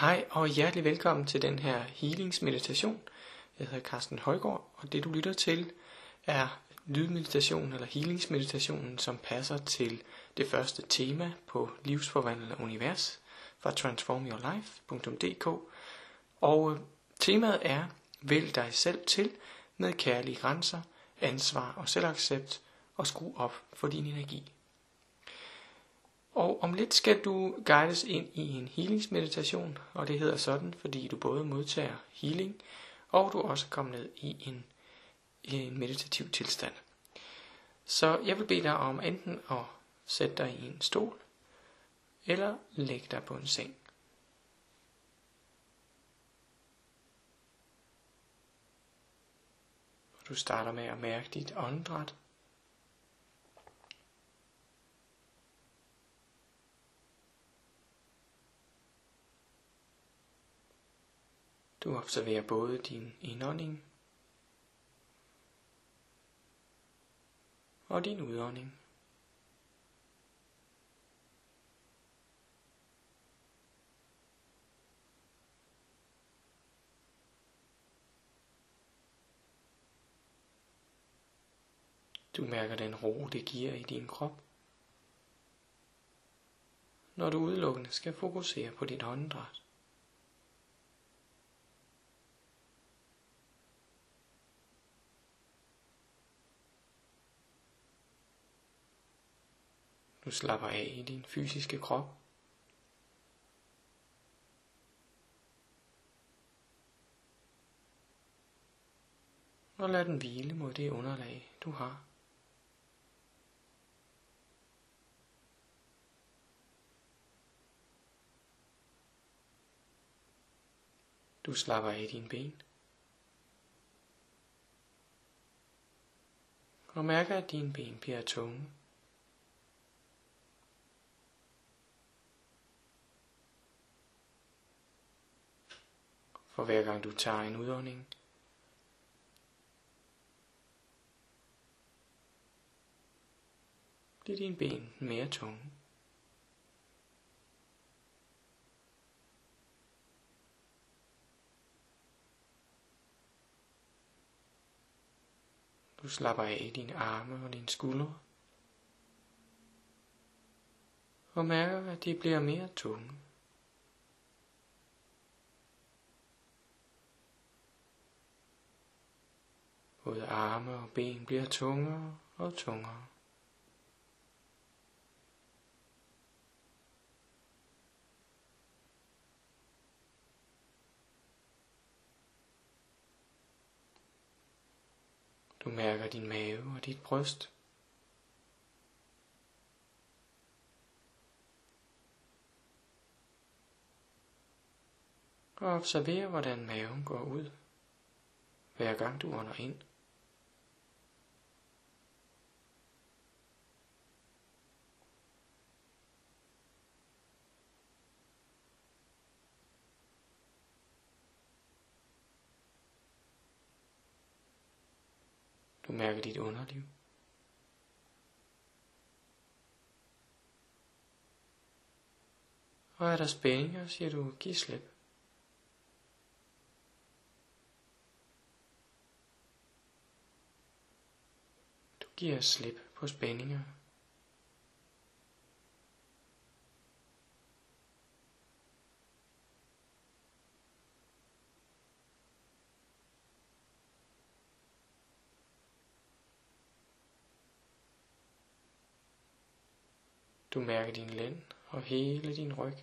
Hej og hjertelig velkommen til den her healingsmeditation. Jeg hedder Carsten Højgaard, og det du lytter til er lydmeditationen eller healingsmeditationen, som passer til det første tema på livsforvandlende univers fra transformyourlife.dk. Og øh, temaet er Vælg dig selv til med kærlige grænser, ansvar og selvaccept og skru op for din energi. Og om lidt skal du guides ind i en healingsmeditation, og det hedder sådan, fordi du både modtager healing, og du også kommer ned i en, en meditativ tilstand. Så jeg vil bede dig om enten at sætte dig i en stol, eller lægge dig på en seng. Du starter med at mærke dit åndedræt. Du observerer både din indånding og din udånding. Du mærker den ro, det giver i din krop, når du udelukkende skal fokusere på dit åndedræt. Du slapper af i din fysiske krop. Og lad den hvile mod det underlag, du har. Du slapper af i dine ben. Og mærker, at dine ben bliver tunge. For hver gang du tager en udånding, bliver dine ben mere tunge. Du slapper af i dine arme og dine skuldre. Og mærker, at de bliver mere tunge. Både arme og ben bliver tungere og tungere. Du mærker din mave og dit bryst. Og observer, hvordan maven går ud, hver gang du ånder ind. Du mærker dit underliv. Og er der spændinger, siger du, giv slip. Du giver slip på spændinger. Du mærker din lænd og hele din ryg.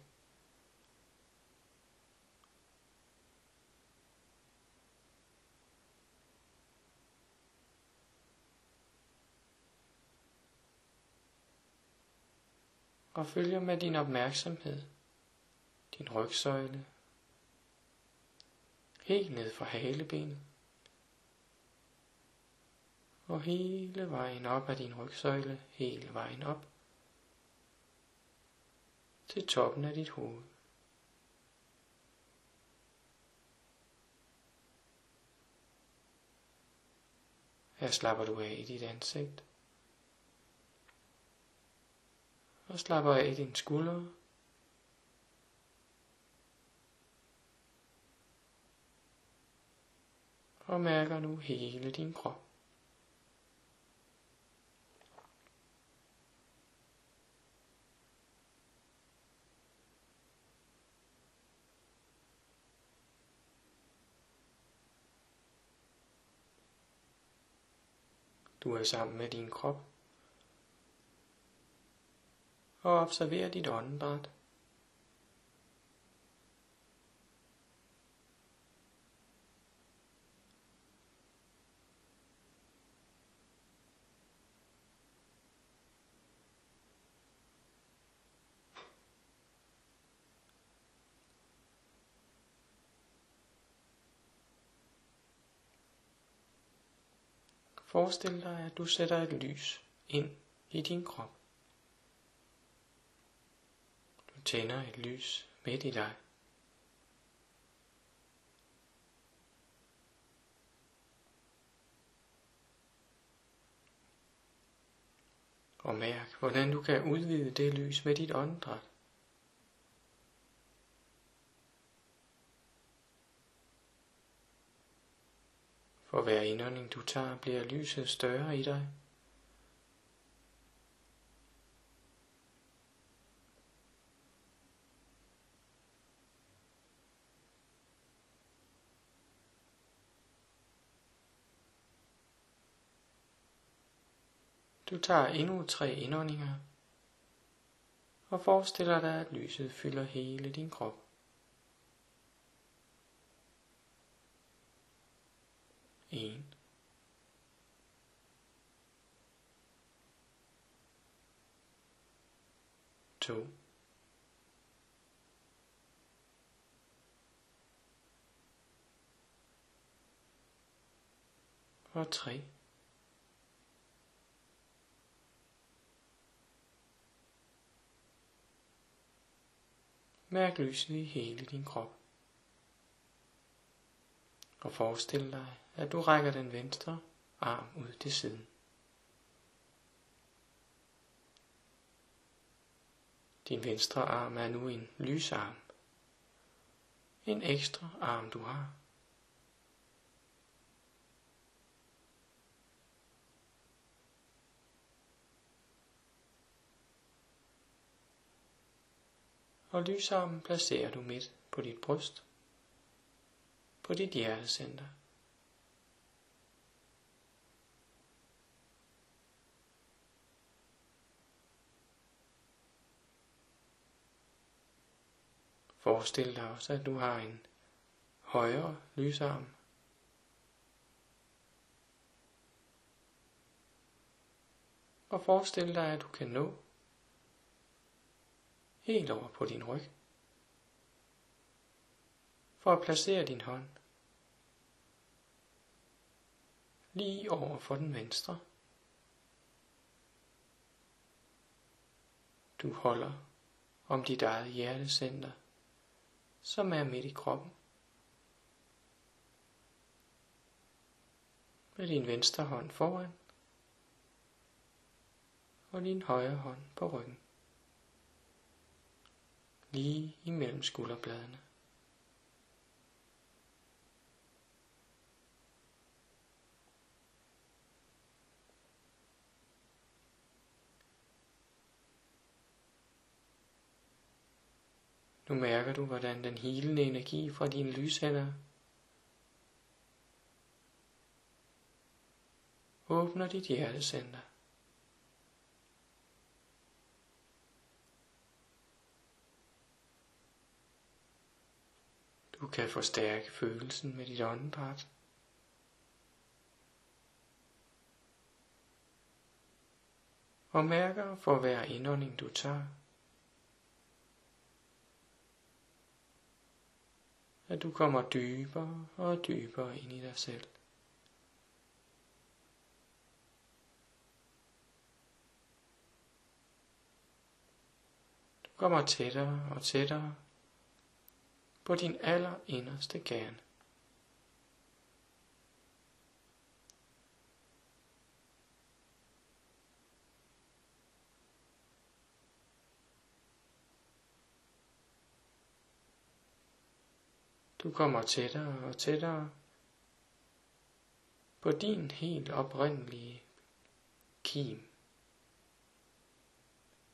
Og følger med din opmærksomhed din rygsøjle helt ned fra halebenet og hele vejen op ad din rygsøjle, hele vejen op til toppen af dit hoved. Her slapper du af i dit ansigt. Og slapper af i din skulder. Og mærker nu hele din krop. Du er sammen med din krop. Og observer dit åndedræt. Forestil dig, at du sætter et lys ind i din krop. Du tænder et lys midt i dig. Og mærk, hvordan du kan udvide det lys med dit åndedræt. For hver indånding du tager, bliver lyset større i dig. Du tager endnu tre indåndinger og forestiller dig, at lyset fylder hele din krop. En. To. Og tre. Mærk lysene i hele din krop. Og forestil dig, at du rækker den venstre arm ud til siden. Din venstre arm er nu en lysarm. En ekstra arm du har. Og lysarmen placerer du midt på dit bryst, på dit hjertecenter. Forestil dig også, at du har en højre lysarm. Og forestil dig, at du kan nå helt over på din ryg. For at placere din hånd lige over for den venstre. Du holder om dit eget hjertecenter som er midt i kroppen. Med din venstre hånd foran og din højre hånd på ryggen. Lige imellem skulderbladene. Nu mærker du, hvordan den helende energi fra dine lyshænder åbner dit hjertecenter. Du kan forstærke følelsen med dit åndedræt. Og mærker for hver indånding du tager, at du kommer dybere og dybere ind i dig selv. Du kommer tættere og tættere på din allerinderste kerne. Du kommer tættere og tættere på din helt oprindelige kim.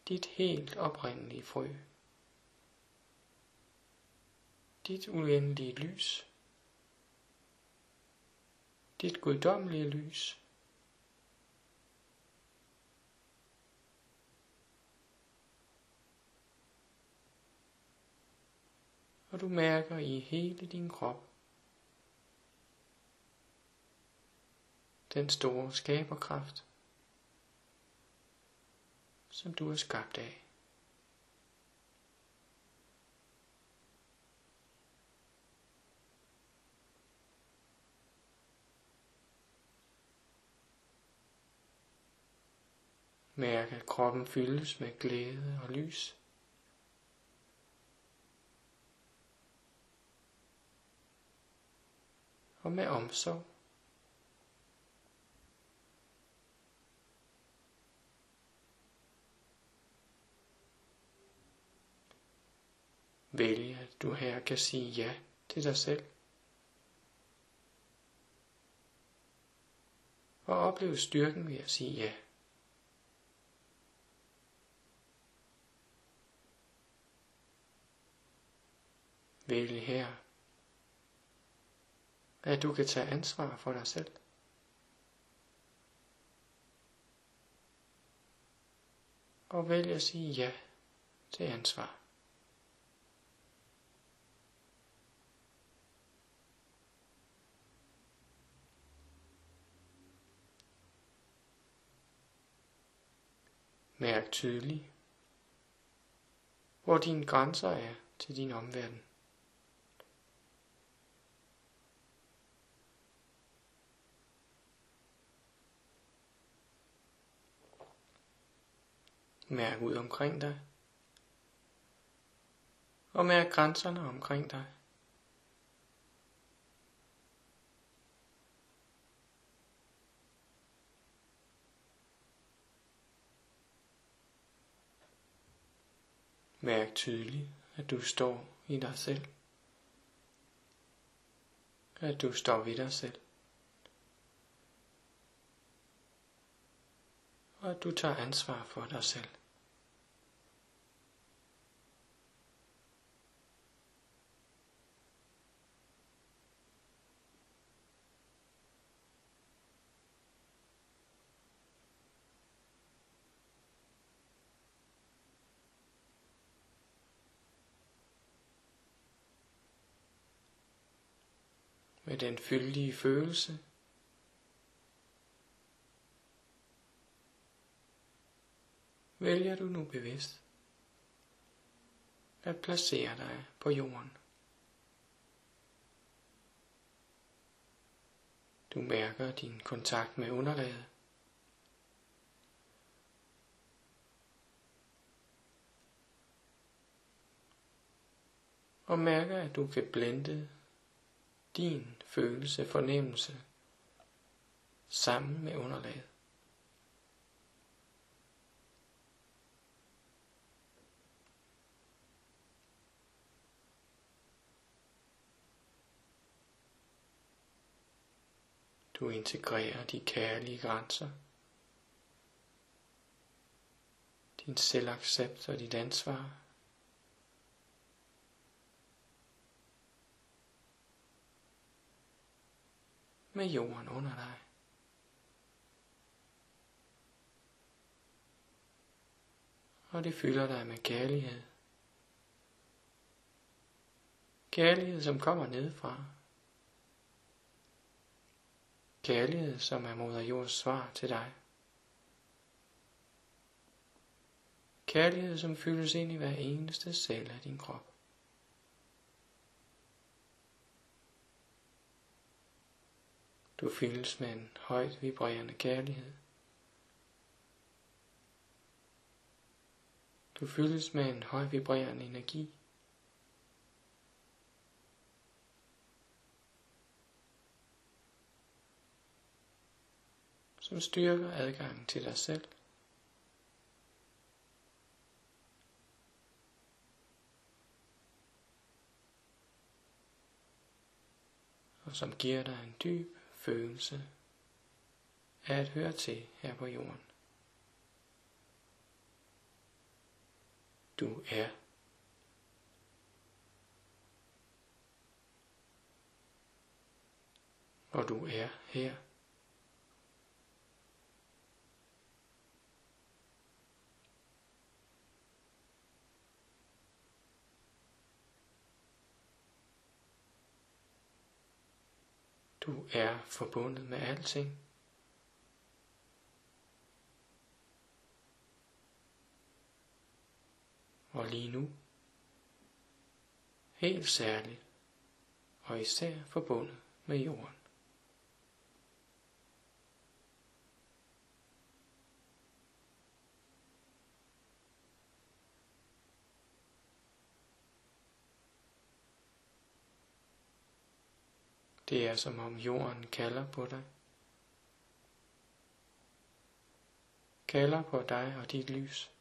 Dit helt oprindelige frø. Dit uendelige lys. Dit guddommelige lys. Og du mærker i hele din krop den store skaberkraft, som du er skabt af. Mærk, at kroppen fyldes med glæde og lys. Og med omsorg. Vælg, at du her kan sige ja til dig selv. Og opleve styrken ved at sige ja. Vælg her, at du kan tage ansvar for dig selv. Og vælge at sige ja til ansvar. Mærk tydeligt, hvor dine grænser er til din omverden. Mærk ud omkring dig. Og mærk grænserne omkring dig. Mærk tydeligt, at du står i dig selv. At du står ved dig selv. Og at du tager ansvar for dig selv. med den fyldige følelse. Vælger du nu bevidst at placere dig på jorden. Du mærker din kontakt med underlaget. Og mærker, at du kan blende din følelse, fornemmelse sammen med underlaget. Du integrerer de kærlige grænser, din selvaccept og dit ansvar med jorden under dig. Og det fylder dig med kærlighed. Kærlighed, som kommer nedefra. Kærlighed, som er moder jords svar til dig. Kærlighed, som fyldes ind i hver eneste celle af din krop. Du fyldes med en højt vibrerende kærlighed. Du fyldes med en høj vibrerende energi. Som styrker adgangen til dig selv. og som giver dig en dyb følelse af at høre til her på jorden. Du er. Og du er her. Du er forbundet med alting. Og lige nu, helt særligt og især forbundet med jorden. Det er som om jorden kalder på dig. Kalder på dig og dit lys.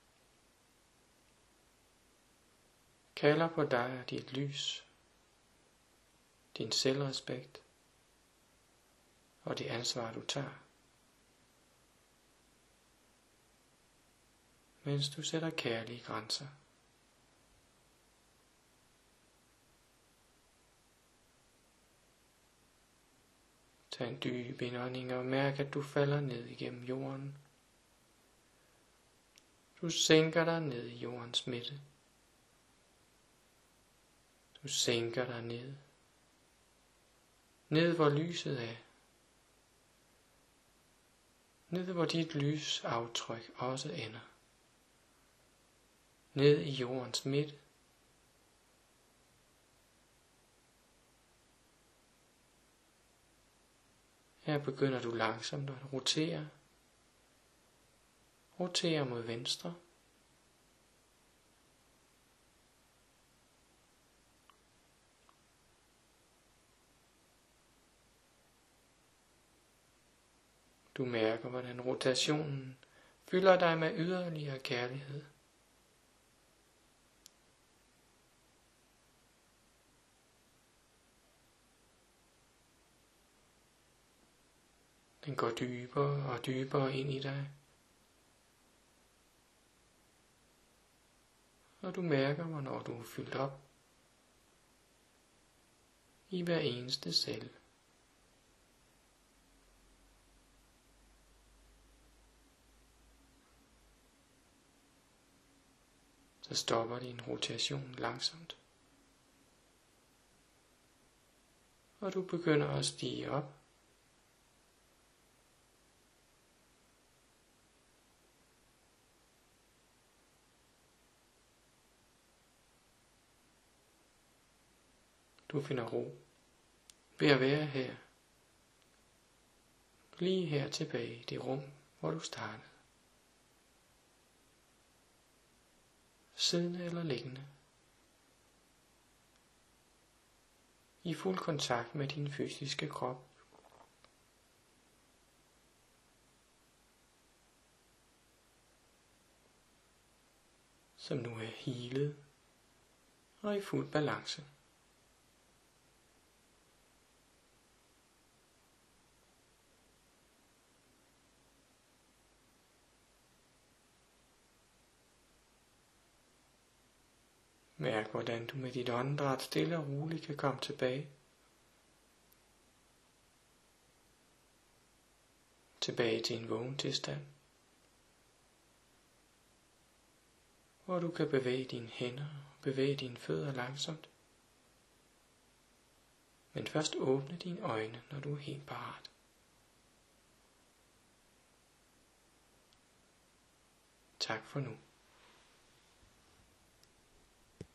Kalder på dig og dit lys. Din selvrespekt og det ansvar du tager. Mens du sætter kærlige grænser. Tag en dyb indånding og mærk, at du falder ned igennem jorden. Du sænker dig ned i jordens midte. Du sænker dig ned. Ned hvor lyset er. Ned hvor dit lys aftryk også ender. Ned i jordens midte. Her begynder du langsomt at rotere. Rotere mod venstre. Du mærker, hvordan rotationen fylder dig med yderligere kærlighed. Den går dybere og dybere ind i dig. Og du mærker, hvornår du er fyldt op i hver eneste celle. Så stopper din rotation langsomt. Og du begynder at stige op Du finder ro ved at være her. Lige her tilbage i det rum, hvor du startede. Siddende eller liggende. I fuld kontakt med din fysiske krop. Som nu er helet og i fuld balance. Mærk, hvordan du med dit åndedræt stille og roligt kan komme tilbage. Tilbage til en vågen tilstand. Hvor du kan bevæge dine hænder og bevæge dine fødder langsomt. Men først åbne dine øjne, når du er helt parat. Tak for nu.